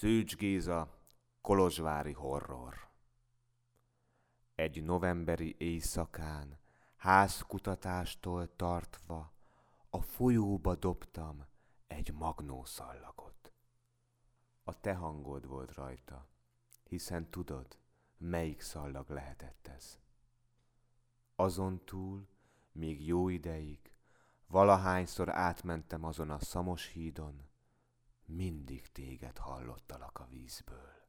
Szűcs Géza, Kolozsvári horror. Egy novemberi éjszakán, házkutatástól tartva, a folyóba dobtam egy magnószallagot. A te hangod volt rajta, hiszen tudod, melyik szallag lehetett ez. Azon túl, még jó ideig, valahányszor átmentem azon a szamos hídon, mindig téged hallottalak a vízből.